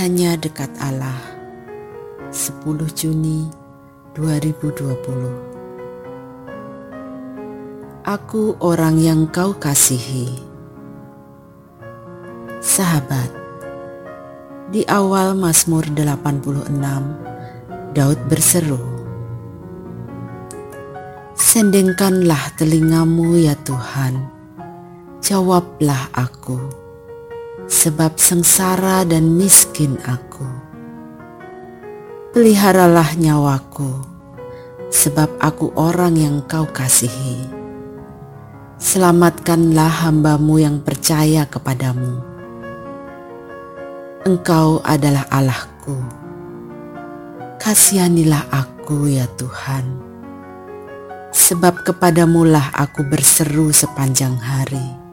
Hanya dekat Allah. 10 Juni 2020 Aku orang yang kau kasihi. Sahabat Di awal Mazmur 86 Daud berseru Sendengkanlah telingamu ya Tuhan. Jawablah aku sebab sengsara dan miskin aku. Peliharalah nyawaku, sebab aku orang yang kau kasihi. Selamatkanlah hambamu yang percaya kepadamu. Engkau adalah Allahku. Kasihanilah aku ya Tuhan. Sebab kepadamulah aku berseru sepanjang hari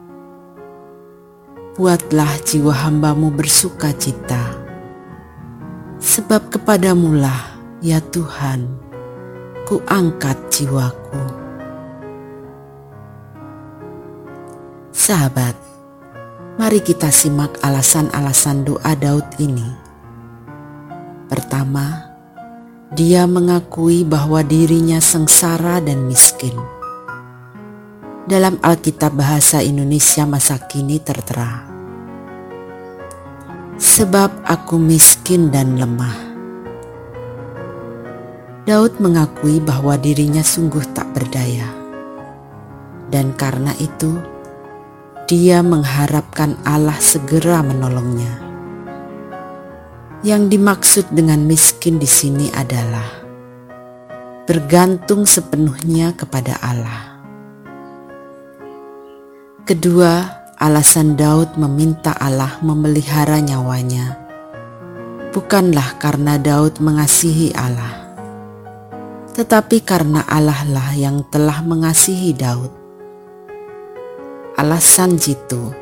buatlah jiwa hambamu bersuka cita. Sebab kepadamulah, ya Tuhan, ku angkat jiwaku. Sahabat, mari kita simak alasan-alasan doa Daud ini. Pertama, dia mengakui bahwa dirinya sengsara dan miskin dalam Alkitab Bahasa Indonesia masa kini tertera. Sebab aku miskin dan lemah. Daud mengakui bahwa dirinya sungguh tak berdaya. Dan karena itu, dia mengharapkan Allah segera menolongnya. Yang dimaksud dengan miskin di sini adalah bergantung sepenuhnya kepada Allah. Kedua, alasan Daud meminta Allah memelihara nyawanya bukanlah karena Daud mengasihi Allah, tetapi karena Allah lah yang telah mengasihi Daud. Alasan jitu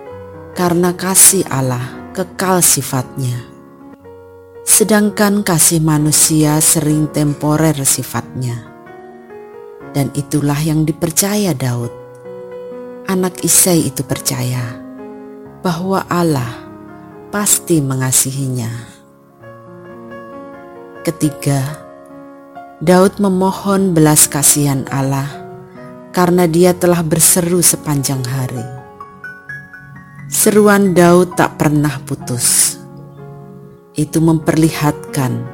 karena kasih Allah kekal sifatnya, sedangkan kasih manusia sering temporer sifatnya. Dan itulah yang dipercaya Daud anak Isai itu percaya bahwa Allah pasti mengasihinya. Ketiga, Daud memohon belas kasihan Allah karena dia telah berseru sepanjang hari. Seruan Daud tak pernah putus. Itu memperlihatkan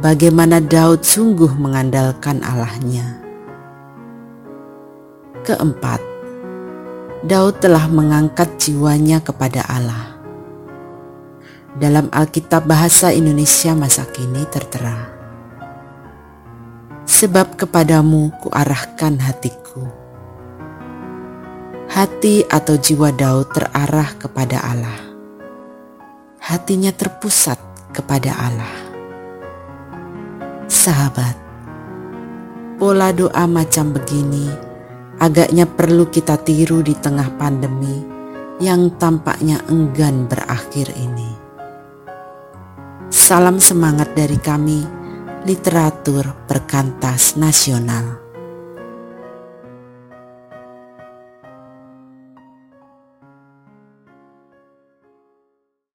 bagaimana Daud sungguh mengandalkan Allahnya. Keempat, Daud telah mengangkat jiwanya kepada Allah. Dalam Alkitab Bahasa Indonesia masa kini tertera, Sebab kepadamu kuarahkan hatiku. Hati atau jiwa Daud terarah kepada Allah. Hatinya terpusat kepada Allah. Sahabat, pola doa macam begini agaknya perlu kita tiru di tengah pandemi yang tampaknya enggan berakhir ini. Salam semangat dari kami, literatur perkantas nasional.